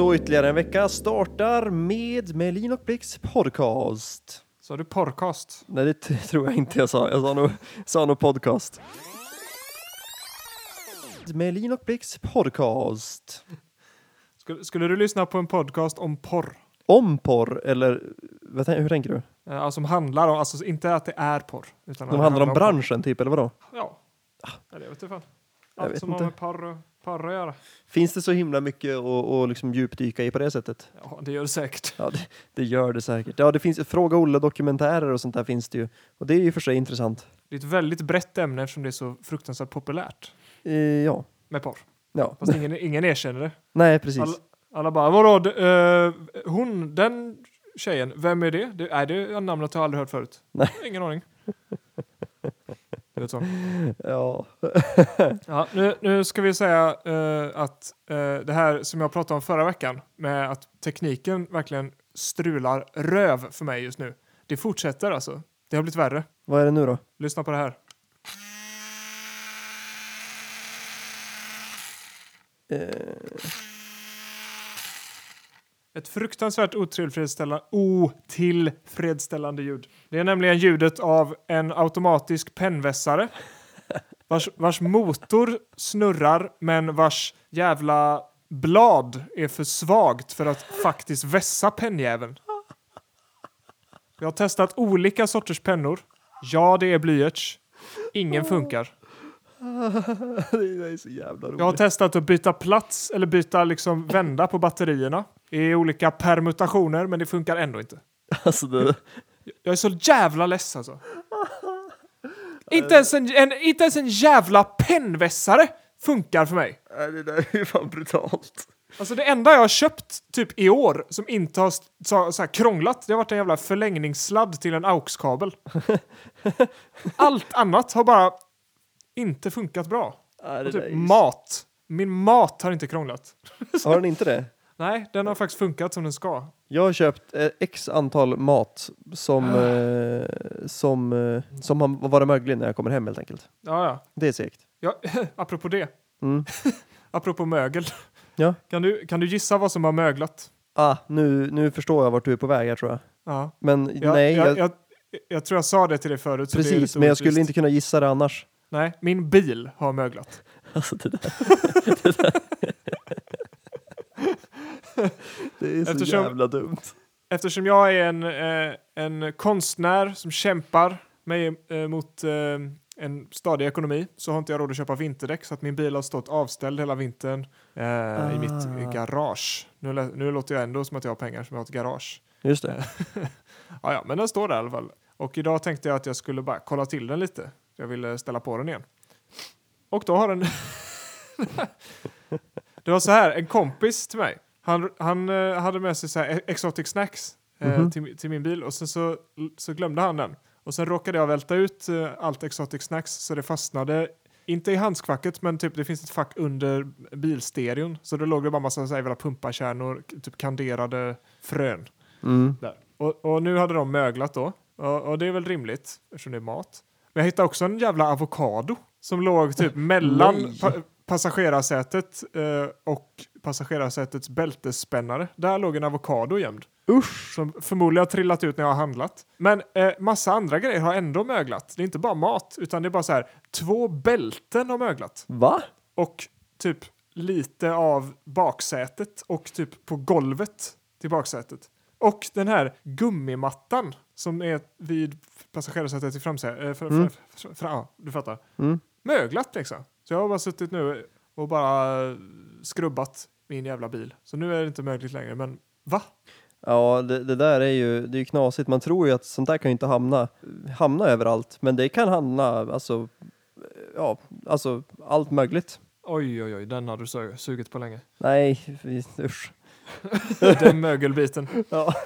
Och ytterligare en vecka startar med Melin och Blix podcast. Så har du podcast? Nej, det tror jag inte jag sa. Jag sa nog, sa nog podcast. Melin och Blix podcast. Skulle, skulle du lyssna på en podcast om porr? Om porr, eller vad, hur tänker du? Eh, Alltså som handlar om, alltså inte att det är porr. Utan De det handlar om porr. branschen typ, eller vadå? Ja. Eller jag vet inte fan. Jag Allt vet som inte. har med porr och, att göra. Finns det så himla mycket att att liksom djupdyka i på det sättet? Ja, det gör det säkert. Ja, det, det gör det säkert. Ja, det finns Fråga Olle-dokumentärer och sånt där finns det ju. Och det är ju för sig intressant. Det är ett väldigt brett ämne eftersom det är så fruktansvärt populärt Eh, ja. med porr. ja. Fast ingen, ingen erkänner det. Nej, precis. Alla, alla bara, vadå, eh, hon, den tjejen, vem är det? det är det namnet jag aldrig hört förut? Nej. Ingen aning. Du vet så. Ja. Ja, nu, nu ska vi säga eh, att eh, det här som jag pratade om förra veckan med att tekniken verkligen strular röv för mig just nu. Det fortsätter alltså. Det har blivit värre. Vad är det nu då? Lyssna på det här. Eh, Ett fruktansvärt otillfredsställande, otillfredsställande ljud. Det är nämligen ljudet av en automatisk pennvässare vars, vars motor snurrar men vars jävla blad är för svagt för att faktiskt vässa pennjäveln. Jag har testat olika sorters pennor. Ja, det är blyerts. Ingen funkar. Det är så jävla roligt. Jag har testat att byta plats eller byta liksom vända på batterierna i olika permutationer, men det funkar ändå inte. Alltså det, Jag är så jävla less alltså. inte, ens en, en, inte ens en jävla pennvässare funkar för mig. nej, det där är ju fan brutalt. Alltså det enda jag har köpt typ i år som inte har så, så här krånglat, det har varit en jävla förlängningssladd till en AUX-kabel. Allt annat har bara inte funkat bra. Det Och typ ju- mat. Min mat har inte krånglat. Har den inte det? Nej, den har faktiskt funkat som den ska. Jag har köpt eh, x antal mat som, eh, som, eh, som har varit möglig när jag kommer hem helt enkelt. Ja, ja. Det är segt. ja apropå det. Mm. apropå mögel. Ja. Kan du, kan du gissa vad som har möglat? Ah, nu, nu förstår jag vart du är på väg här tror jag. Ja. Men Jag, nej, jag, jag, jag, tror jag sa det till dig förut. precis, men jag skulle inte kunna gissa det annars. Nej, min bil har möglat. Alltså det där. det, där. det är så Eftersom- jävla dumt. Eftersom jag är en, eh, en konstnär som kämpar mig eh, mot eh, en stadig ekonomi så har inte jag råd att köpa vinterdäck så att min bil har stått avställd hela vintern eh, i mitt Ah. garage. Nu, nu låter jag ändå som att jag har pengar som jag har ett garage. Just det. Ja, ja, men den står där i alla fall. Och idag tänkte jag att jag skulle bara kolla till den lite. Jag ville ställa på den igen. Och då har den... det var så här, en kompis till mig. Han, han eh, hade med sig så här exotic snacks eh, Mhm. till, till min bil och sen så, så glömde han den. Och sen råkade jag välta ut eh, allt exotic snacks så det fastnade inte i handskfacket men typ det finns ett fack under bilstereon. Så då låg det bara massa så här pumpakärnor, typ kanderade frön. Mm. Där. Och, och nu hade de möglat då. Och, och det är väl rimligt eftersom det är mat. Men jag hittade också en jävla avokado som låg typ mellan pa passagerarsätet eh, och passagerarsätets bältesspännare. Där låg en avokado gömd. Usch! Som förmodligen har trillat ut när jag har handlat. Men eh, massa andra grejer har ändå möglat. Det är inte bara mat, utan det är bara så här. Två bälten har möglat. Va? Och typ lite av baksätet och typ på golvet till baksätet. Och den här gummimattan som är vid passagerarsätet i framsätet. Äh, fr- Mm. fr- fr- fr- ja, du fattar. Mm. Möglat liksom. Så jag har bara suttit nu och bara skrubbat min jävla bil. Så nu är det inte mögligt längre, men va? Ja, det, det där är ju, det är ju knasigt. Man tror ju att sånt där kan ju inte hamna, hamna överallt. Men det kan hamna, alltså, ja, alltså allt möjligt. Oj, oj, oj, den har du su- sugit på länge. Nej, usch. Den mögelbiten. Ja,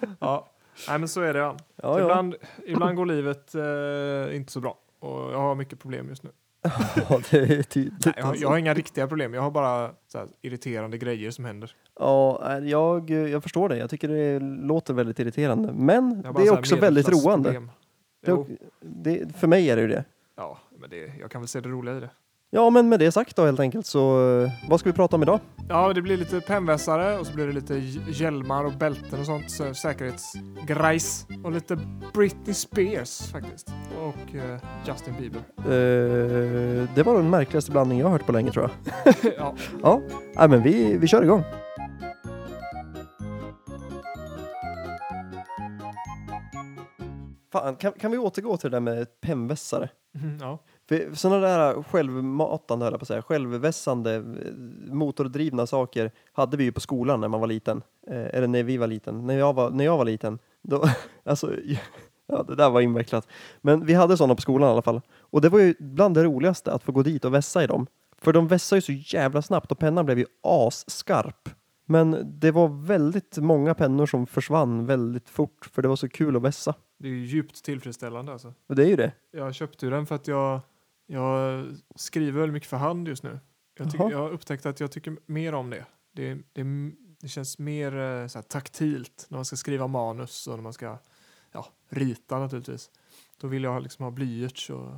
Ja, nej men så är det. Ja. ja. Ibland, ibland går livet eh, inte så bra. Och jag har mycket problem just nu. ja det är tydligt. Nej, jag, har, alltså. jag har inga riktiga problem. Jag har bara här, irriterande grejer som händer. Ja, nej, jag, jag förstår det. Jag tycker det låter väldigt irriterande. Men Jag det är också väldigt roande. Det, det, för mig är det ju det. ja, men det, jag kan väl se det roliga i det. Ja, men med det sagt då helt enkelt så eh, vad ska vi prata om idag? Ja, det blir lite pennvässare och så blir det lite hj- hjälmar och bälten och sånt. Så säkerhetsgrejs. Och lite Britney Spears faktiskt. Och eh, Justin Bieber. Eh, det var den märkligaste blandning jag har hört på länge tror jag. ja. Ja, Nej, men vi, vi kör igång. Fan, kan, kan vi återgå till det där med pennvässare? Mhm, ja. För sådana där självmatande, höll jag på att säga, självvässande, eh, motordrivna saker hade vi ju på skolan när man var liten. Eh, eller när vi var liten. När jag var, när jag var liten, då, alltså, ja, det där var invecklat. Men vi hade sådana på skolan i alla fall. Och det var ju bland det roligaste att få gå dit och vässa i dem. För de vässar ju så jävla snabbt och pennan blev ju asskarp. Men det var väldigt många pennor som försvann väldigt fort för det var så kul att vässa. Det är ju djupt tillfredsställande alltså. Och det är ju det. Jag köpte ju den för att jag, jag skriver väldigt mycket för hand just nu. Jag, tycker, jag har upptäckt att jag tycker mer om det. Det, det, det känns mer eh, här, taktilt när man ska skriva manus och när man ska ja, rita naturligtvis. Då vill jag liksom ha blyerts och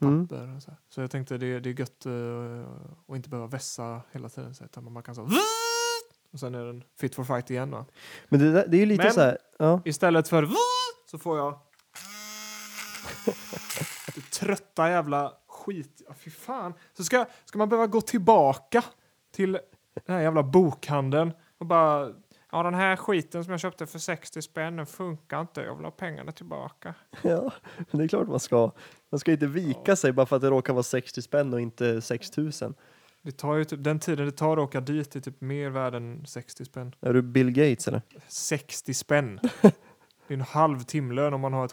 Mm. papper. Och så, här. så jag tänkte det, det är gött uh, att inte behöva vässa hela tiden. Så utan man kan så och sen är den fit for fight igen. Va? Men det, där, det är ju lite Men- så här, ja. Istället för så får jag det trötta jävla skit. Ja, fy fan. Så ska, ska man behöva gå tillbaka till den här jävla bokhandeln och bara Ja, den här skiten som jag köpte för 60 spänn den funkar inte. Jag vill ha pengarna tillbaka. Ja, det är klart man ska. Man ska inte vika sig bara för att det råkar vara 60 spänn och inte 6000. Det tar ju typ, den tiden det tar att åka dit är typ mer värd än 60 spänn. Är du Bill Gates eller? 60 spänn. Det är en halv timlön om man har ett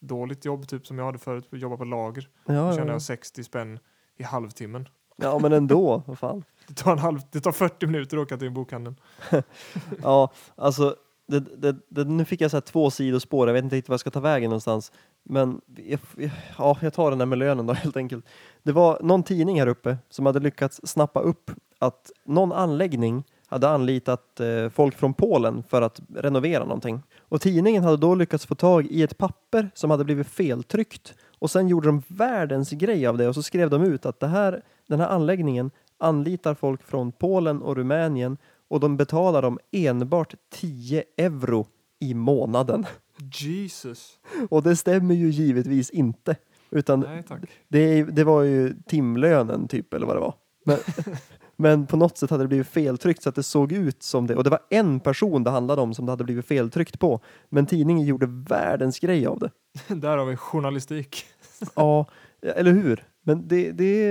sketdåligt jobb typ som jag hade förut, jobba på lager. Då Ja, tjänar ja. jag 60 spänn i halvtimmen. ja men ändå, vad fan. Det tar, en halv, det tar 40 minuter att åka till en bokhandel. Ja, alltså det, det, det, nu fick jag så här två sidospår, jag vet inte riktigt vad jag ska ta vägen någonstans. Men jag, ja, jag tar den där med lönen då helt enkelt. Det var någon tidning här uppe som hade lyckats snappa upp att någon anläggning hade anlitat eh, folk från Polen för att renovera någonting. Och tidningen hade då lyckats få tag i ett papper som hade blivit feltryckt. Och sen gjorde de världens grej av det och så skrev de ut att det här, den här anläggningen anlitar folk från Polen och Rumänien och de betalar dem enbart 10 euro i månaden. Jesus. Och det stämmer ju givetvis inte. Utan Nej det, det var ju timlönen typ, eller vad det var. Men, men på något sätt hade det blivit feltryckt så att det såg ut som det. Och det var en person det handlade om som det hade blivit feltryckt på. Men tidningen gjorde världens grej av det. Där har vi journalistik. Ja, eller hur? Men det, det,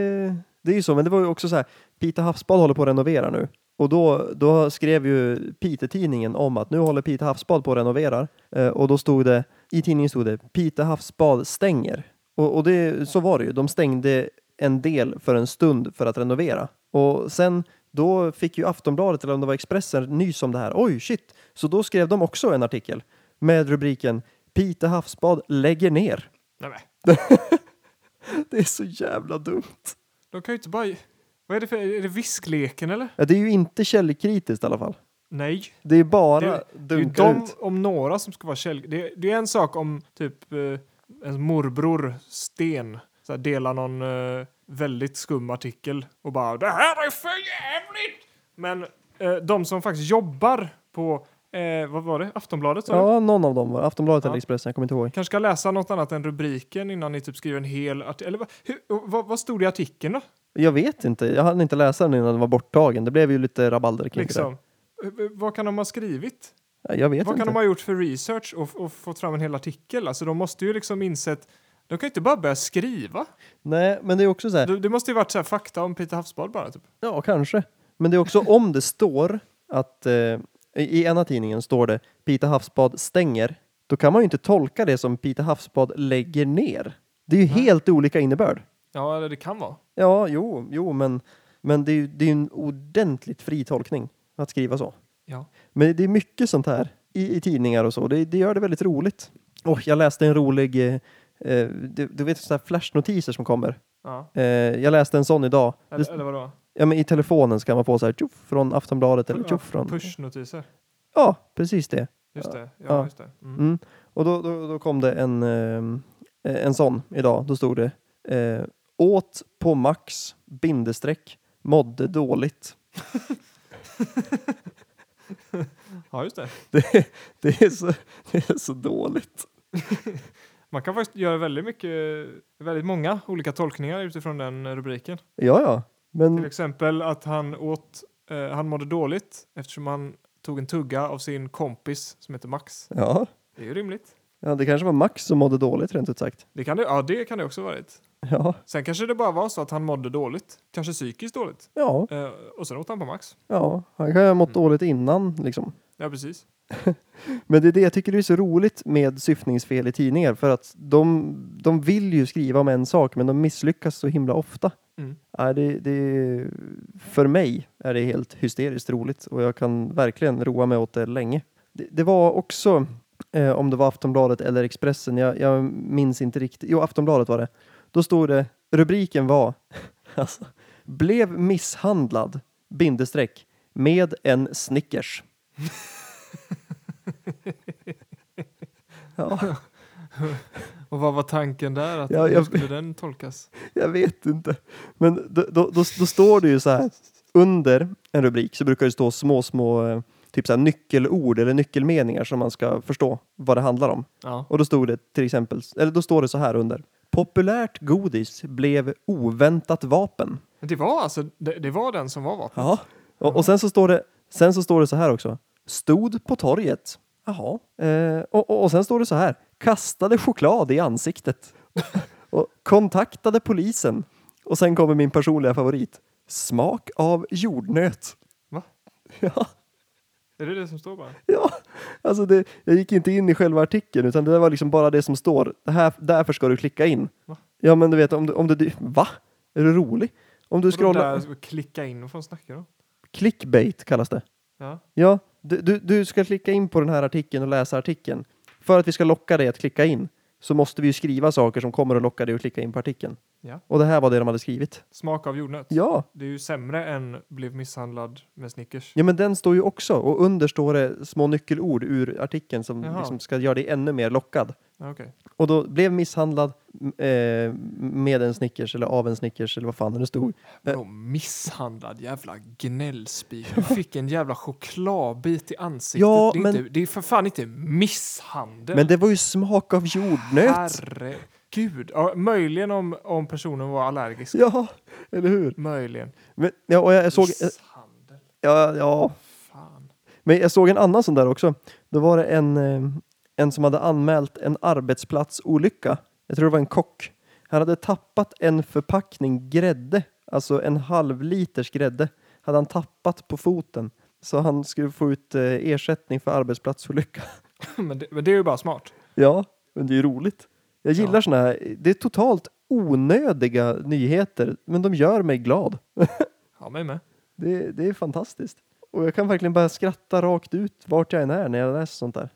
det är ju så. Men det var ju också så här, Pite Havsbad håller på att renovera nu. Och då, då skrev ju Pite-tidningen om att nu håller Pite Havsbad på att renovera. Eh, och då stod det, i tidningen stod det Pite Havsbad stänger. Och, och det, så var det ju. De stängde en del för en stund för att renovera. Och sen då fick ju Aftonbladet, eller om det var Expressen, nys om det här. Oj, shit! Så då skrev de också en artikel med rubriken Pite Havsbad lägger ner. Nej. Det är så jävla dumt. De kan ju inte bara... Vad är det för... Är det viskleken eller? Ja, det är ju inte källkritiskt i alla fall. Nej. Det är bara Det- Det är ju de ut. om några som ska vara käll... Det, det är en sak om typ eh, ens morbror Sten så här, delar någon eh, väldigt skum artikel och bara det här är för jävligt! Men eh, de som faktiskt jobbar på, eh, vad var det, Aftonbladet? sa du? Ja, någon av dem var Aftonbladet Ja. eller Expressen, jag kommer inte ihåg. Kanske ska läsa något annat än rubriken innan ni typ skriver en hel artikel. Eller vad, hur, vad, vad stod det i artikeln då? Jag vet inte, jag hann inte läsa den innan den var borttagen. Det blev ju lite rabalder kring Liksom. Eh, eh, Vad kan de ha skrivit? det. Ja, Jag vet Vad inte. kan de ha gjort för research och, och fått fram en hel artikel? Alltså de måste ju liksom insett, de kan ju inte bara börja skriva. Nej, men det är också så här, Det, det måste ju varit så här fakta om Peter Havsbad bara typ. ja kanske. Men det är också om det står att eh, i ena tidningen står det Pite Havsbad stänger, då kan man ju inte tolka det som Pite Havsbad lägger ner. Det är ju Nej. helt olika innebörd. Ja, eller det kan vara. Ja, jo, jo, men, men det är ju det är en ordentligt fri tolkning att skriva så. Ja. Men det är mycket sånt här i, i tidningar och så. Det, det gör det väldigt roligt. Och jag läste en rolig, eh, eh, du, du vet sådana här flashnotiser som kommer. ja. Eh, jag läste en sån idag. Eller, eller vadå? ja, men I telefonen ska man få så här tjuff från Aftonbladet eller Ja, tjuff från... Pushnotiser. Ja, precis det. Just det. Ja, Ja. just det. Mm. Mm. Och då, då, då kom det en, eh, en sån idag. Då stod det eh, Åt på max, bindestreck, mådde dåligt. Ja, just det. Det, det, är, så, det är så dåligt. Man kan faktiskt göra väldigt mycket, väldigt många olika tolkningar utifrån den rubriken. Ja, ja. Till Men exempel att han åt, eh, han mådde dåligt eftersom han tog en tugga av sin kompis som heter Max. ja, Det är ju rimligt. ja, det kanske var Max som mådde dåligt rent ut sagt. Det kan det, ja, det kan det också varit. Ja, Sen kanske det bara var så att han mådde dåligt, kanske psykiskt dåligt. ja, Eh, och sen åt han på Max. ja. Han kan ju ha mått Mm. dåligt innan liksom. Ja, precis. Men det är det jag tycker det är så roligt med syftningsfel i tidningar för att de, de vill ju skriva om en sak men de misslyckas så himla ofta. Mm. Ja, det, det, för mig är det helt hysteriskt roligt och jag kan verkligen roa mig åt det länge. Det, det var också, eh, om det var Aftonbladet eller Expressen, jag, jag minns inte riktigt. Jo, Aftonbladet var det. Då stod det, rubriken var alltså, blev misshandlad, bindestreck, med en Snickers. ja. Och vad var tanken där? Att, Ja, hur jag- skulle den tolkas? Jag vet inte. Men då, då, då, då står det ju så här under en rubrik så brukar det stå små, små eh, typ så här nyckelord eller nyckelmeningar som man ska förstå vad det handlar om. Ja. Och då stod det till exempel, eller då står det så här under. Populärt godis blev oväntat vapen. Det var alltså, det, det var den som var vapnet? Ja. Och, och sen så står det, sen så står det så här också. Stod på torget. Jaha. Eh, och, och, och sen står det så här. Kastade choklad i ansiktet. och kontaktade polisen. Och sen kommer min personliga favorit. Smak av jordnöt. Va? Ja, Är det det som står bara? ja. Alltså det, jag gick inte in i själva artikeln utan det var liksom bara det som står. Det här, därför ska du klicka in. Va? Ja men du vet om du, om du, va? Är du rolig? Om du scrollar, Där, klicka in, vad fan snackar du om? clickbait kallas det. Ja. Ja, du, du, du ska klicka in på den här artikeln och läsa artikeln. För att vi ska locka dig att klicka in så måste vi ju skriva saker som kommer att locka dig att klicka in på artikeln. Ja. Och det här var det de hade skrivit. Smak av jordnöt. Ja, Det är ju sämre än blev misshandlad med Snickers. ja men den står ju också och under står det små nyckelord ur artikeln som Jaha. liksom ska göra dig ännu mer lockad. Okej. Och då blev misshandlad eh, med en Snickers eller av en Snickers eller vad fan det stod. Vadå misshandlad jävla gnällspik? Du fick en jävla chokladbit i ansiktet. Ja, det, är men- inte, det är för fan inte misshandel. Men det var ju smak av jordnöt. Herregud. Ja, möjligen om, om personen var allergisk. Ja, eller hur? Möjligen. Men, ja, och jag, jag såg, Misshandel. ja, ja, Fan. Men jag såg en annan sån där också. Då var det en, eh, en som hade anmält en arbetsplatsolycka. Jag tror det var en kock. Han hade tappat en förpackning grädde, alltså en halv liters grädde, hade han tappat på foten. Så han skulle få ut eh, ersättning för arbetsplatsolycka. Men det, men det är ju bara smart. Ja, men det är ju roligt. Jag gillar Ja. såna här, det är totalt onödiga nyheter, men de gör mig glad. Ja, mig med. Det, det är fantastiskt. Och jag kan verkligen bara skratta rakt ut vart jag än är när jag läser sånt där.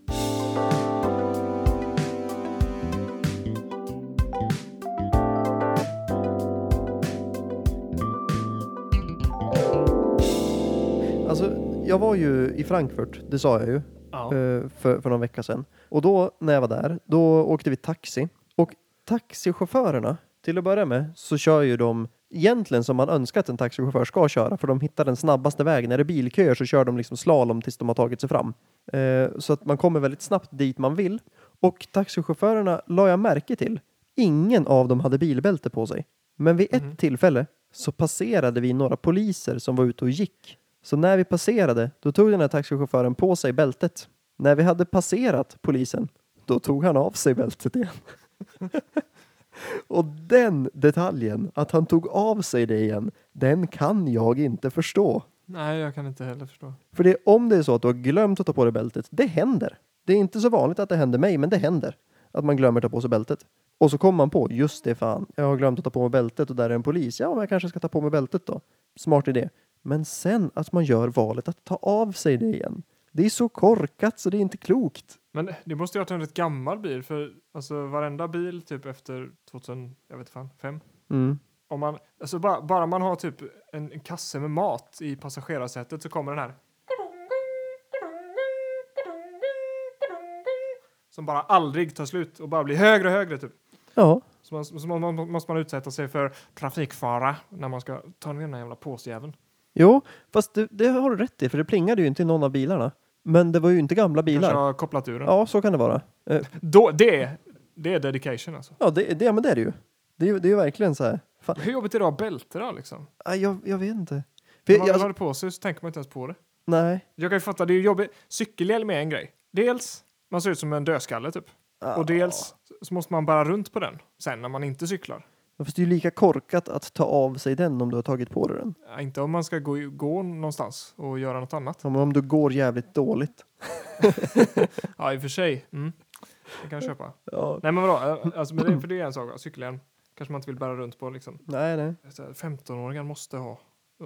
Alltså, jag var ju i Frankfurt, det sa jag ju, Ja. eh, för, för någon vecka sedan. Och då när jag var där, då åkte vi taxi. Och taxichaufförerna, till att börja med, så kör ju de egentligen som man önskar att en taxichaufför ska köra, för de hittar den snabbaste vägen. När det är bilköer så kör de liksom slalom tills de har tagit sig fram. Eh, så att man kommer väldigt snabbt dit man vill. Och taxichaufförerna la jag märke till, ingen av dem hade bilbälte på sig. Men vid ett Mhm. tillfälle så passerade vi några poliser som var ute och gick. Så när vi passerade, då tog den här taxichauffören på sig bältet. När vi hade passerat polisen, då tog han av sig bältet igen. och den detaljen, att han tog av sig det igen, den kan jag inte förstå. Nej, jag kan inte heller förstå. För det, om det är så att du har glömt att ta på dig bältet, det händer. Det är inte så vanligt att det händer mig, men det händer. Att man glömmer ta på sig bältet. Och så kommer man på, just det fan, jag har glömt att ta på mig bältet och där är en polis. Ja, men jag kanske ska ta på mig bältet då. Smart idé. Men sen att man gör valet att ta av sig det igen. Det är så korkat så det är inte klokt. Men det måste ju ha varit en rätt gammal bil, för alltså varenda bil typ efter 2000, jag vet fan, fem. Mm. Om man, alltså bara, bara man har typ en, en kasse med mat i passagerarsätet så kommer den här. Som bara aldrig tar slut och bara blir högre och högre typ. Ja, Så, man, så man, måste man utsätta sig för trafikfara när man ska ta ner den här jävla påsjäveln. Jo, fast det, det har du rätt i, för det plingade ju inte i någon av bilarna. Men det var ju inte gamla Kanske bilar. har kopplat ur den. Ja, så kan det vara. Eh, Då, det, det är dedication alltså. Ja, det, det, men det är det ju. Det är ju det är ju verkligen så här. Fan, Hur jobbigt är det att ha bälte då liksom? aj, jag, jag vet inte. För jag, man väl har det på sig så tänker man inte ens på det. nej. Jag kan ju fatta, det är ju jobbigt. Cykelhjälm är en grej. Dels, man ser ut som en dödskalle typ. Och dels så måste man bära runt på den sen när man inte cyklar. Fast det är ju lika korkat att ta av sig den om du har tagit på dig den. Ja, Inte om man ska gå, gå någonstans och göra något annat. Ja, men om du går jävligt dåligt. Ja, i och för sig. Mm. Det kan jag köpa. Ja. Nej, men vadå? Alltså, men det, för det är en sak. Cykelhjälm kanske man inte vill bära runt på liksom. Nej, nej. Så här, 15-åringar måste ha.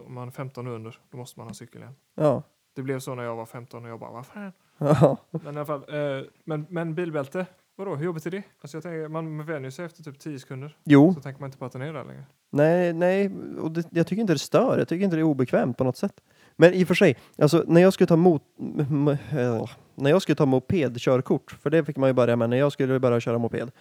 Om man är 15 och under, då måste man ha cykelhjälm. Ja. Det blev så när jag var 15 och jag bara, vad fan? Ja. Men i alla fall, eh, men, men bilbälte, vadå, hur jobbigt är det? Alltså jag tänker, man vänjer sig efter typ 10 sekunder. Jo, Så tänker man inte på att den är där längre. nej, nej. Och det, jag tycker inte det stör. Jag tycker inte det är obekvämt på något sätt. Men i och för sig, alltså när jag skulle ta mot, eh, när jag skulle ta mopedkörkort, för det fick man ju börja med när jag skulle börja köra moped.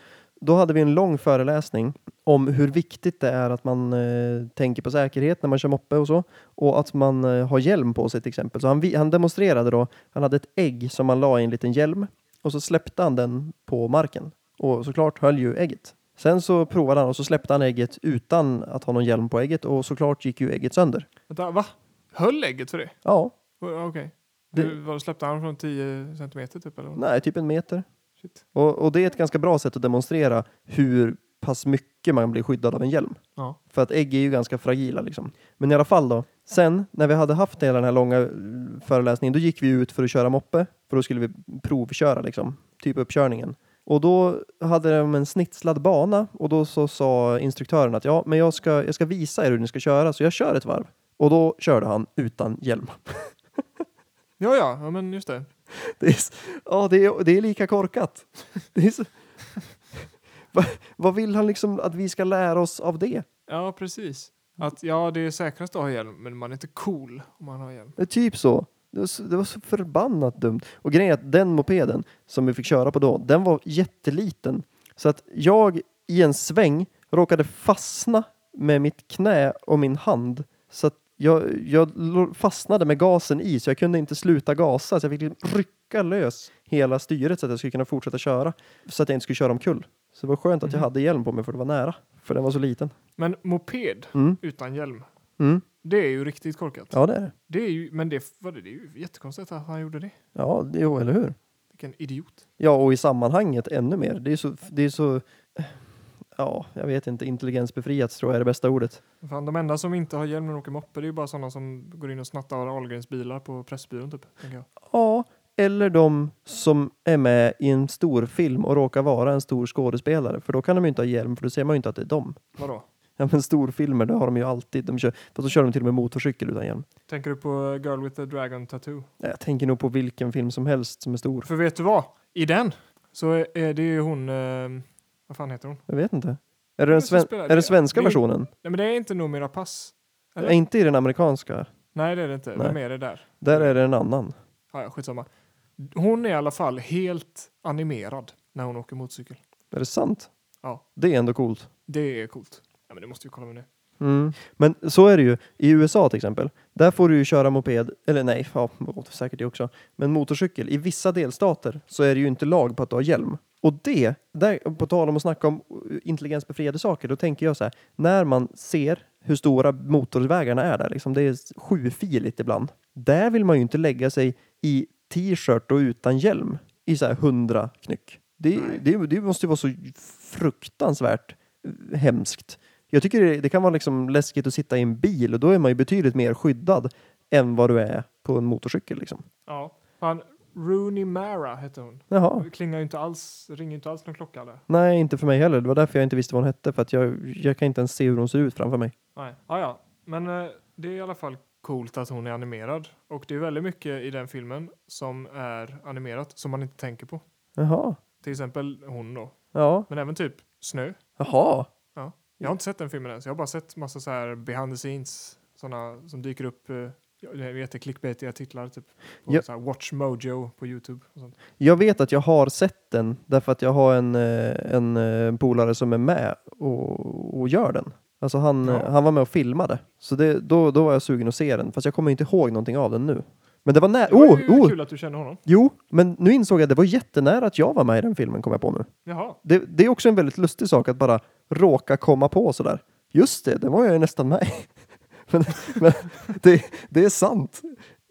Då hade vi en lång föreläsning om hur viktigt det är att man eh, tänker på säkerhet när man kör moppe och så. Och att man eh, har hjälm på sig till exempel. Så han, han demonstrerade då, han hade ett ägg som man la i en liten hjälm och så släppte han den på marken. Och såklart höll ju ägget. Sen så provade han och så släppte han ägget utan att ha någon hjälm på ägget och såklart gick ju ägget sönder. Vänta, va? Höll ägget för det? Ja, Okej. Det- vad, släppte han från 10 centimeter typ eller? nej, typ en meter. Och, och det är ett ganska bra sätt att demonstrera hur pass mycket man blir skyddad av en hjälm. Ja. För att ägg är ju ganska fragila liksom. Men i alla fall då. Sen när vi hade haft hela den här långa eh, föreläsningen, då gick vi ut för att köra moppe. För då skulle vi provköra liksom, typ uppkörningen. Och då hade de en snitslad bana och då så sa instruktören att ja, men jag ska, jag ska visa er hur ni ska köra så jag kör ett varv. Och då körde han utan hjälm. ja, ja, ja, men just det. Det är, ja, det är, det är lika korkat. Är så, Va, vad vill han liksom att vi ska lära oss av det? Ja, precis. Att ja, det är säkrast att ha hjälm, men man är inte cool om man har hjälm. Det är typ så. Det var så, det var så förbannat dumt. Och grejen är att den mopeden som vi fick köra på då, den var jätteliten. Så att jag i en sväng råkade fastna med mitt knä och min hand. Så att jag, jag fastnade med gasen i så jag kunde inte sluta gasa. Så jag fick liksom rycka lös hela styret så att jag skulle kunna fortsätta köra. Så att jag inte skulle köra omkull. Så det var skönt att jag Mhm. hade hjälm på mig för det var nära. För den var så liten. Men moped Mm. utan hjälm, Mm. det är ju riktigt korkat. Ja det är det. Det är ju, men det, vad är det, det är ju jättekonstigt att han gjorde det. Ja, det, jo, eller hur? Vilken idiot. Ja, och i sammanhanget ännu mer. Det är så, det är så ja, jag vet inte, intelligensbefriat tror jag är det bästa ordet. Fan, de enda som inte har hjälm när de åker moppe, det är ju bara sådana som går in och snattar Ahlgrens bilar på Pressbyrån typ. Tänker jag. Ja, eller de som är med i en stor film och råkar vara en stor skådespelare, för då kan de ju inte ha hjälm, för då ser man ju inte att det är dem. Vadå? Ja, men storfilmer, det har de ju alltid. De kör, fast då kör de till och med motorcykel utan hjälm. Tänker du på Girl with the Dragon Tattoo? Jag tänker nog på vilken film som helst som är stor. För vet du vad? I den så är det ju hon, eh, vad fan heter hon? Jag vet inte. Är det den, sven- är det? den svenska Det är- versionen? Nej men det är inte Noomi Pass. Eller? Är inte i den amerikanska? Nej det är det inte. Nej. Vem är det där? Där är det en annan. Ja, ja, skitsamma. Hon är i alla fall helt animerad när hon åker motorcykel. Är det sant? Ja. Det är ändå coolt. Det är coolt. Ja men det måste vi kolla med nu. Mm. Men så är det ju i USA till exempel. Där får du ju köra moped, eller nej, ja, säkert det också. Men motorcykel, i vissa delstater så är det ju inte lag på att du har hjälm. Och det, där, på tal om att snacka om intelligensbefriade saker, då tänker jag så här, när man ser hur stora motorvägarna är där, liksom, det är sjufiligt ibland. Där vill man ju inte lägga sig i t-shirt och utan hjälm i så här hundra knyck. Det, det, det måste ju vara så fruktansvärt eh, hemskt. Jag tycker det, det kan vara liksom läskigt att sitta i en bil och då är man ju betydligt mer skyddad än vad du är på en motorcykel. Liksom. Ja. Fan, Rooney Mara hette hon. Jaha. Det klingar ju inte alls, ringer inte alls någon klocka där. Nej, inte för mig heller. Det var därför jag inte visste vad hon hette. För att jag, jag kan inte ens se hur hon ser ut framför mig. Nej. Ah, ja, men eh, det är i alla fall coolt att hon är animerad. Och det är väldigt mycket i den filmen som är animerat som man inte tänker på. Jaha. Till exempel hon då. Ja. Men även typ snö. Jaha. Jag har inte sett den filmen än, så jag har bara sett massa så här behind the scenes. Sådana som dyker upp, eh, jag vet inte, clickbaitiga titlar typ. På Ja. så här Watch Mojo på Youtube. Och sånt. Jag vet att jag har sett den därför att jag har en, eh, en eh, polare som är med och, och gör den. Alltså han, Ja. han var med och filmade. Så det, då, då var jag sugen att se den. Fast jag kommer inte ihåg någonting av den nu. Men det var nära. Det var Oh, ju oh, kul att du känner honom. jo, men nu insåg jag att det var jättenära att jag var med i den filmen, kom jag på nu. Jaha. Det, det är också en väldigt lustig sak att bara råka komma på sådär. Just det, det var jag ju nästan med i. men men det, det är sant,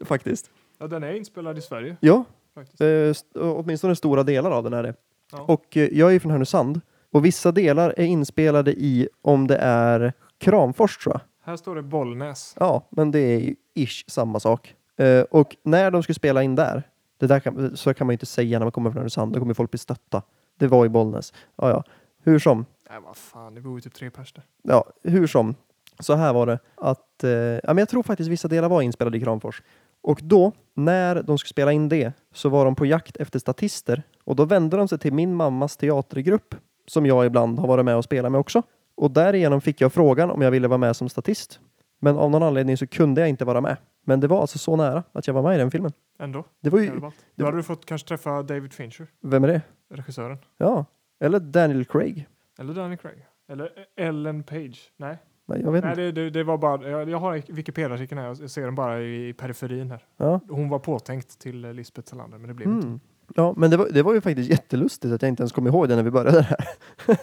faktiskt. Ja, den är inspelad i Sverige Ja, faktiskt. eh, st- åtminstone stora delar av den är det. Ja. Och eh, jag är ju från Härnösand. Och vissa delar är inspelade i, om det är Kramfors tror jag. Här står det Bollnäs. Ja, men det är ju ish samma sak. Eh, och när de skulle spela in där, det där kan, så kan man ju inte säga när man kommer från Härnösand, då kommer folk bli stötta. Det var i Bollnäs. Ja, ja. Hur som, Nej, vad fan, det bor ju typ tre pers där. ja, hur som. Så här var det att, eh, ja men jag tror faktiskt vissa delar var inspelade i Kramfors. Och då, när de skulle spela in det, så var de på jakt efter statister. Och då vände de sig till min mammas teatergrupp, som jag ibland har varit med och spelat med också. Och därigenom fick jag frågan om jag ville vara med som statist. Men av någon anledning så kunde jag inte vara med. Men det var alltså så nära att jag var med i den filmen. Ändå. Det var ju, Jävligt ballt. Då hade du fått kanske träffa David Fincher, vem är det? regissören. Ja, eller Daniel Craig. Eller Danny Craig. Eller Ellen Page. Nej, Nej, jag vet Nej inte. det, det, det var bara... Jag, jag har Wikipedia-artikeln här. Jag ser den bara i periferin här. Ja. Hon var påtänkt till Lisbeth Salander, men det blev inte. Ja, men det var, det var ju faktiskt jättelustigt att jag inte ens kom ihåg det när vi började här.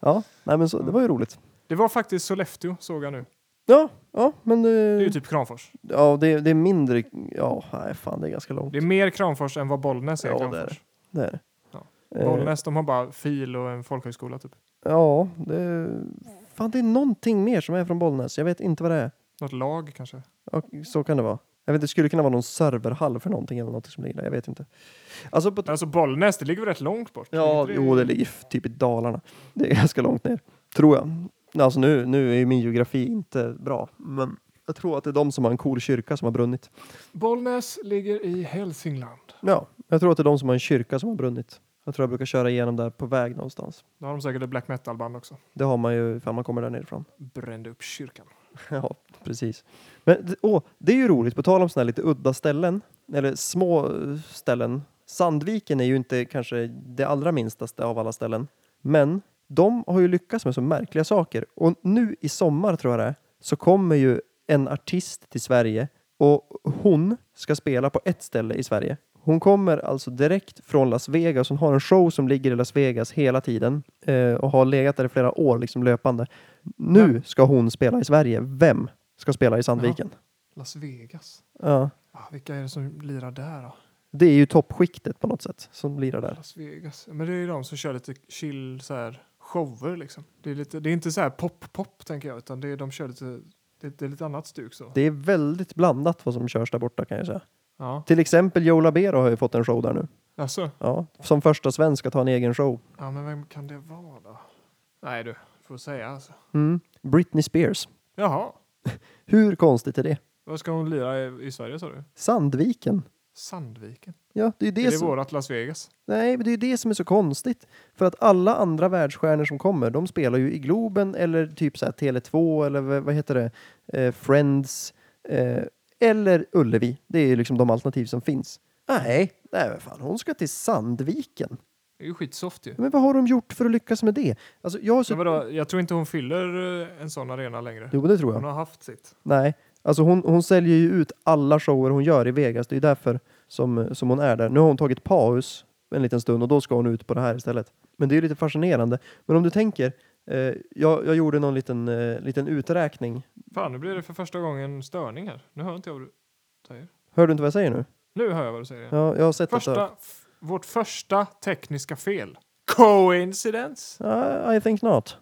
ja, nej men så, det var ju roligt. Det var faktiskt Sollefteå, såg jag nu. Ja, ja, men Det är ju det, typ Kramfors. ja, det, det är mindre, ja, nej fan det är ganska långt. Det är mer Kramfors än vad Bollnäs är Ja, det är Kramfors. Det är det. Ja. Eh, Bollnäs, de har bara fil och en folkhögskola typ. Ja, det, fan det är någonting mer som är från Bollnäs. Jag vet inte vad det är. Något lag kanske. Ja, så kan det vara. Jag vet, det skulle kunna vara någon serverhall för någonting eller något som ligger där. Jag vet inte. Alltså på, Alltså Bollnäs, det ligger väl rätt långt bort? Ja, Ligger jo, det ligger typ i Dalarna. Det är ganska långt ner, tror jag. Alltså nu, nu är ju min geografi inte bra, men jag tror att det är de som har en cool kyrka som har brunnit. Bollnäs ligger i Hälsingland. Ja, jag tror att det är de som har en kyrka som har brunnit. Jag tror jag brukar köra igenom där på väg någonstans. Då har de säkert ett black metal-band också. Det har man ju ifall man kommer där nerifrån. Brände upp kyrkan. Ja, precis. Men åh, det är ju roligt, på tal om sådana här lite udda ställen, eller små eh, ställen. Sandviken är ju inte kanske det allra minstaste av alla ställen, men de har ju lyckats med så märkliga saker. Och nu i sommar tror jag det är, så kommer ju en artist till Sverige och hon ska spela på ett ställe i Sverige. Hon kommer alltså direkt från Las Vegas. Hon har en show som ligger i Las Vegas hela tiden eh, och har legat där i flera år liksom löpande. Nu ska hon spela i Sverige. Vem ska spela i Sandviken? Las Vegas. Ja. Ah, vilka är det som lirar där då? Det är ju toppskiktet på något sätt som lirar där. Las Vegas. Ja, Men det är ju de som kör lite chill så här shower liksom. Det är, lite, det är inte så här pop-pop tänker jag, utan det är, de kör lite, det, det är lite annat stuk så. Det är väldigt blandat vad som körs där borta kan jag säga. Ja, Till exempel Joe Labero har ju fått en show där nu. alltså. Ja, som första svensk att ha en egen show. Ja, men vem kan det vara då? Nej du, får säga alltså. Mm. Britney Spears. Jaha, Hur konstigt är det? vad ska hon lira i, i Sverige sa du? Sandviken. Sandviken? Ja, det är det, är det som, vårat Las Vegas? nej, men det, är det som är så konstigt. För att alla andra världsstjärnor som kommer, de spelar ju i Globen eller typ så här Tele2 eller vad, heter det? Eh, Friends. Eh, eller Ullevi. Det är liksom de alternativ som finns. Nej, nej fan, hon ska till Sandviken. Det är ju skitsoft ju. Men vad har de gjort för att lyckas med det? Alltså, jag har så... Men vadå, jag tror inte hon fyller eh, en sån arena längre. Jo, det tror Hon jag. har haft sitt. Nej, alltså hon, hon säljer ju ut alla shower hon gör i Vegas. Det är därför som, som hon är där. Nu har hon tagit paus en liten stund och då ska hon ut på det här istället. Men det är ju lite fascinerande. Men om du tänker, eh, jag, jag gjorde någon liten, eh, liten uträkning. Fan, nu blir det för första gången störning här. Nu hör inte jag vad du säger. Hör du inte vad jag säger nu? Nu hör jag vad du säger. Ja, jag har sett Första, detta. f- vårt första tekniska fel. Coincidence? Uh, I think not.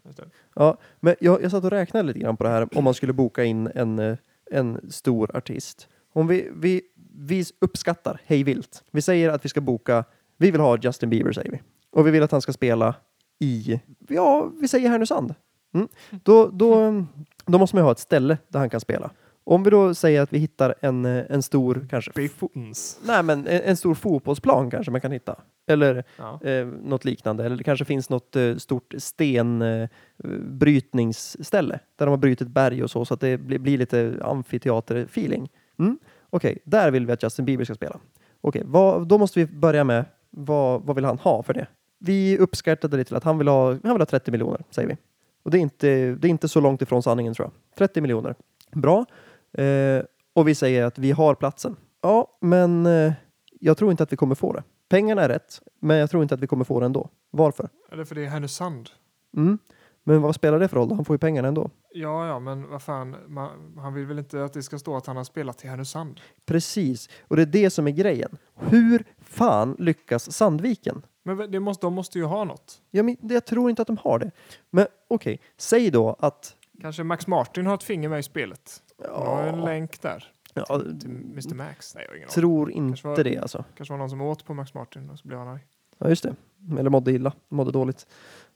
Ja, men jag, jag satt och räknade lite grann på det här om man skulle boka in en, eh, en stor artist. Om vi, vi, vi uppskattar hej vilt. Vi säger att vi ska boka, vi vill ha Justin Bieber säger vi. Och vi vill att han ska spela i, ja, vi säger Härnösand. Mm. Då, då, då måste man ju ha ett ställe där han kan spela. Om vi då säger att vi hittar en, eh, en stor, kanske, Biffens. nej men en, en stor fotbollsplan kanske man kan hitta. Eller Ja. eh, något liknande. Eller det kanske finns något eh, stort stenbrytningsställe eh, där de har brutit berg och så, så att det blir, blir lite amfiteater-feeling. Mm. Okej, där vill vi att Justin Bieber ska spela. Okej, vad, då måste vi börja med vad, vad vill han ha för det? vi uppskattade det till att han vill ha, han vill ha 30 miljoner, säger vi. Och det är, inte, det är inte så långt ifrån sanningen tror jag. 30 miljoner. Bra. Eh, och vi säger att vi har platsen. Ja, men eh, jag tror inte att vi kommer få det. Pengarna är rätt, men jag tror inte att vi kommer få det ändå. Varför? Eller för det är Härnösand. Mm. Men vad spelar det för roll? Han får ju pengarna ändå. Ja, ja, men vad fan, man, han vill väl inte att det ska stå att han har spelat i Härnösand? Precis, och det är det som är grejen. Hur fan lyckas Sandviken? Men det måste, de måste ju ha något. Ja, men jag tror inte att de har det. Men okej, säg då att... Kanske Max Martin har ett finger med i spelet. Ja. en länk där. ja, Till Mr Max? Nej, jag har ingen aning. tror var- inte det alltså. Kanske var någon som åt på Max Martin och så blev han arg. Ja, just det. Eller mådde illa, mådde dåligt.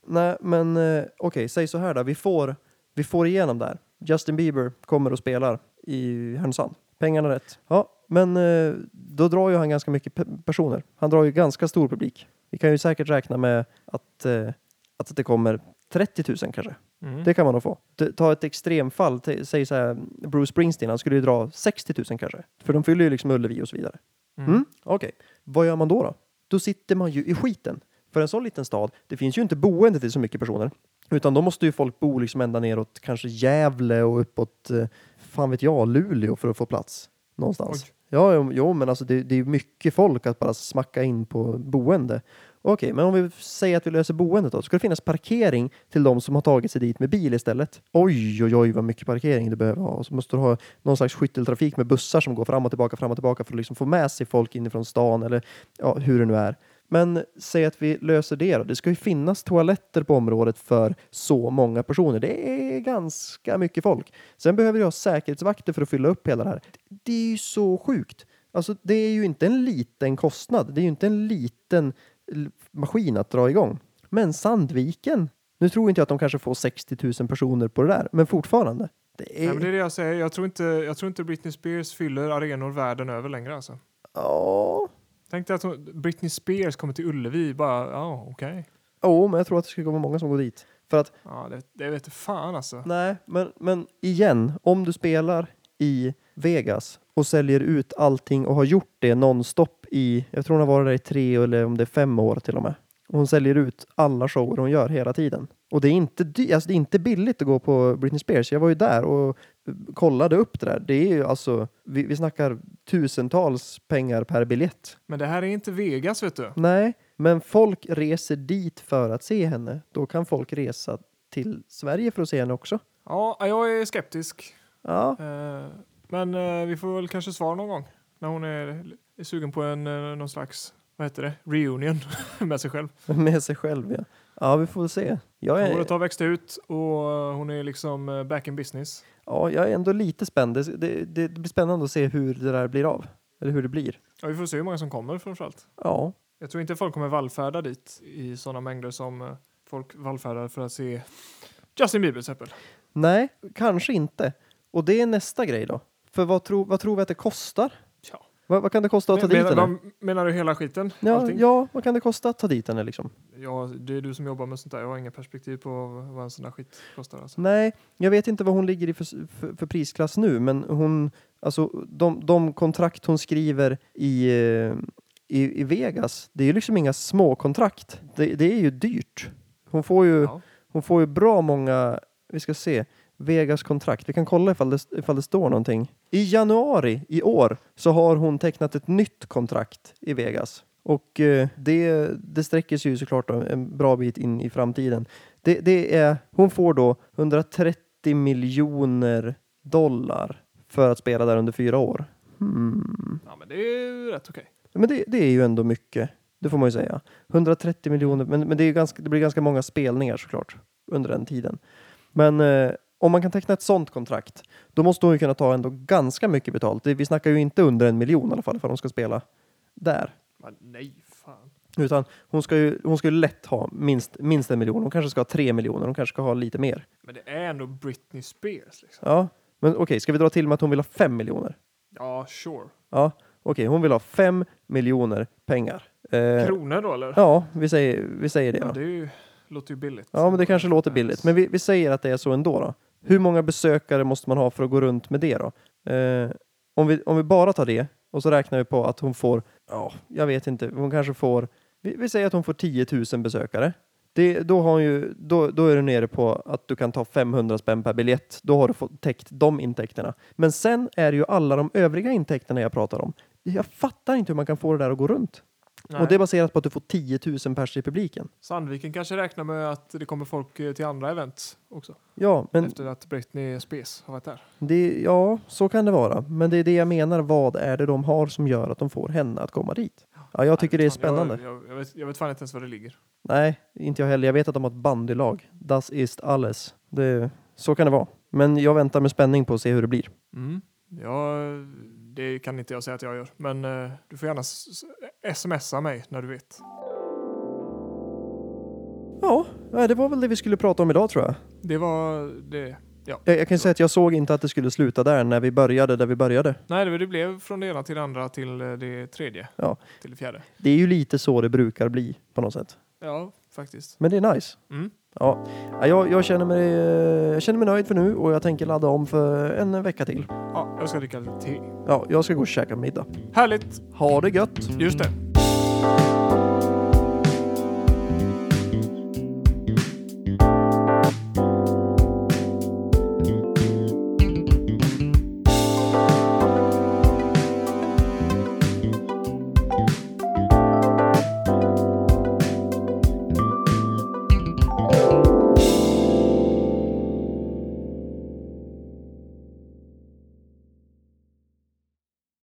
Nej, men eh, okej, säg så här då. Vi får, vi får igenom det här. Justin Bieber kommer och spelar i Härnösand. Pengarna rätt. Ja, men eh, då drar ju han ganska mycket pe- personer. Han drar ju ganska stor publik. Vi kan ju säkert räkna med att, eh, att det kommer 30 000 kanske. Mm. Det kan man nog få. Ta ett extremfall, säg så här, Bruce Springsteen, han skulle ju dra 60 000 kanske. För de fyller ju liksom Ullevi och så vidare. Mm. Mm. Okej, vad gör man då, då? Då sitter man ju i skiten. För en sån liten stad, det finns ju inte boende till så mycket personer. Utan då måste ju folk bo liksom ända neråt kanske Gävle och uppåt, eh, fan vet jag, Luleå för att få plats någonstans. Oj. Ja, jo, men alltså det, det är ju mycket folk att bara smacka in på boende. Okej, men om vi säger att vi löser boendet då, ska det finnas parkering till de som har tagit sig dit med bil istället? Oj, oj, oj, vad mycket parkering du behöver ha. Och så måste du ha någon slags skytteltrafik med bussar som går fram och tillbaka, fram och tillbaka för att liksom få med sig folk inifrån stan eller ja, hur det nu är. Men säg att vi löser det då. Det ska ju finnas toaletter på området för så många personer. Det är ganska mycket folk. Sen behöver jag säkerhetsvakter för att fylla upp hela det här. Det är ju så sjukt. Alltså, det är ju inte en liten kostnad. Det är ju inte en liten maskin att dra igång. Men Sandviken, nu tror inte jag att de kanske får 60 000 personer på det där, men fortfarande. Det är... Nej, men det är det jag säger. Jag tror, inte, jag tror inte Britney Spears fyller arenor världen över längre. Alltså. Ja, Tänk dig att hon, Britney Spears kommer till Ullevi. Bara, ja, okej. Jo, men jag tror att det ska komma många som går dit. För att, Ja, det, det vet du fan alltså. nej, men, men igen, om du spelar i Vegas och säljer ut allting och har gjort det nonstop i, jag tror hon har varit där i tre eller om det är fem år till och med. Och hon säljer ut alla shower hon gör hela tiden. Och det är inte, dy- alltså det är inte billigt att gå på Britney Spears. Jag var ju där och kollade upp det där. Det är ju alltså, vi, vi snackar tusentals pengar per biljett. Men det här är inte Vegas, vet du. Nej, men folk reser dit för att se henne. Då kan folk resa till Sverige för att se henne också. Ja, jag är skeptisk. Ja, Eh, men eh, vi får väl kanske svar någon gång. När hon är, är sugen på en eh, någon slags, vad heter det, reunion med sig själv. med sig själv ja. Ja, vi får väl se. Jag Håret är, har växt ut och eh, hon är liksom eh, back in business. ja, jag är ändå lite spänd. Det, det, det blir spännande att se hur det där blir av. Eller hur det blir. Ja, vi får se hur många som kommer framförallt. Ja, Jag tror inte folk kommer vallfärda dit i sådana mängder som eh, folk vallfärdar för att se Justin Bieber till exempel. nej, kanske inte. Och det är nästa grej då. För vad, tror vad tror vi att det kostar? Vad, vad kan det kosta att ta Men- dit menar, henne? menar du hela skiten? Ja, Allting? ja, vad kan det kosta att ta dit henne liksom? Ja, det är du som jobbar med sånt där. Jag har inga perspektiv på vad en sån där skit kostar. Alltså. Nej, jag vet inte vad hon ligger i för, för, för prisklass nu, men hon, alltså de, de kontrakt hon skriver i, eh, i, i Vegas, det är ju liksom inga små kontrakt. Det, det är ju dyrt. Hon får ju, Ja. hon får ju bra många, vi ska se, Vegas kontrakt. Vi kan kolla ifall det, ifall det står någonting. I januari i år så har hon tecknat ett nytt kontrakt i Vegas. Och eh, det, det sträcker sig ju såklart en bra bit in i framtiden. Det, det är, hon får då 130 miljoner dollar för att spela där under fyra år. Hmm. ja, men det är ju rätt okej. Men det, det är ju ändå mycket. Det får man ju säga. 130 miljoner, men, men det, är ganska, det blir ganska många spelningar såklart under den tiden. Men eh, om man kan teckna ett sånt kontrakt, då måste hon ju kunna ta ändå ganska mycket betalt. Vi snackar ju inte under en miljon i alla fall för de ska spela där. Men nej, fan. Utan hon ska ju, hon ska ju lätt ha minst, minst en miljon. Hon kanske ska ha tre miljoner. Hon kanske ska ha lite mer. Men det är ändå Britney Spears. Liksom. Ja, men okej, ska vi dra till med att hon vill ha fem miljoner? Ja, sure. Ja, okej, hon vill ha fem miljoner pengar. Eh, Kronor då eller? ja, vi säger, vi säger det. Ja, det är ju, låter ju billigt. Ja, men det kanske låter billigt. Men vi, vi säger att det är så ändå då. Hur många besökare måste man ha för att gå runt med det då? Eh, om, vi, om vi bara tar det och så räknar vi på att hon får, ja, jag vet inte, hon kanske får Vi, vi säger att hon får 10 000 besökare. Det, då, har hon ju, då, då är du nere på att du kan ta 500 spänn per biljett. Då har du fått täckt de intäkterna. Men sen är det ju alla de övriga intäkterna jag pratar om. Jag fattar inte hur man kan få det där att gå runt. Nej. Och det är baserat på att du får 10 000 pers i publiken. Sandviken kanske räknar med att det kommer folk eh, till andra event också. Ja, men Efter att Britney Spears har varit där. det, ja, så kan det vara. Men det är det jag menar. Vad är det de har som gör att de får henne att komma dit? Ja, jag tycker det är Fan, jag- spännande. Jag, jag, vet, jag vet fan inte ens var det ligger. Nej, inte jag heller. Jag vet att de har ett bandylag. Das ist alles. Det, så kan det vara. Men jag väntar med spänning på att se hur det blir. Mm. Ja, det kan inte jag säga att jag gör. Men eh, du får gärna smsa mig när du vet. Ja, nej, det var väl det vi skulle prata om idag tror jag. Det var det. Jag, jag kan säga att jag såg inte att det skulle sluta där när vi började där vi började. Nej, det, det blev från det ena till det andra till eh, det tredje. Ja. Till det fjärde. Det är ju lite så det brukar bli på något sätt. Ja, faktiskt. Men det är nice. Mm. Ja, ja, jag, jag, känner mig, eh, jag känner mig nöjd för nu och jag tänker ladda om för en vecka till. Ja, jag ska dricka te. Ja, jag ska gå och käka middag. Härligt! Ha det gött! Just det.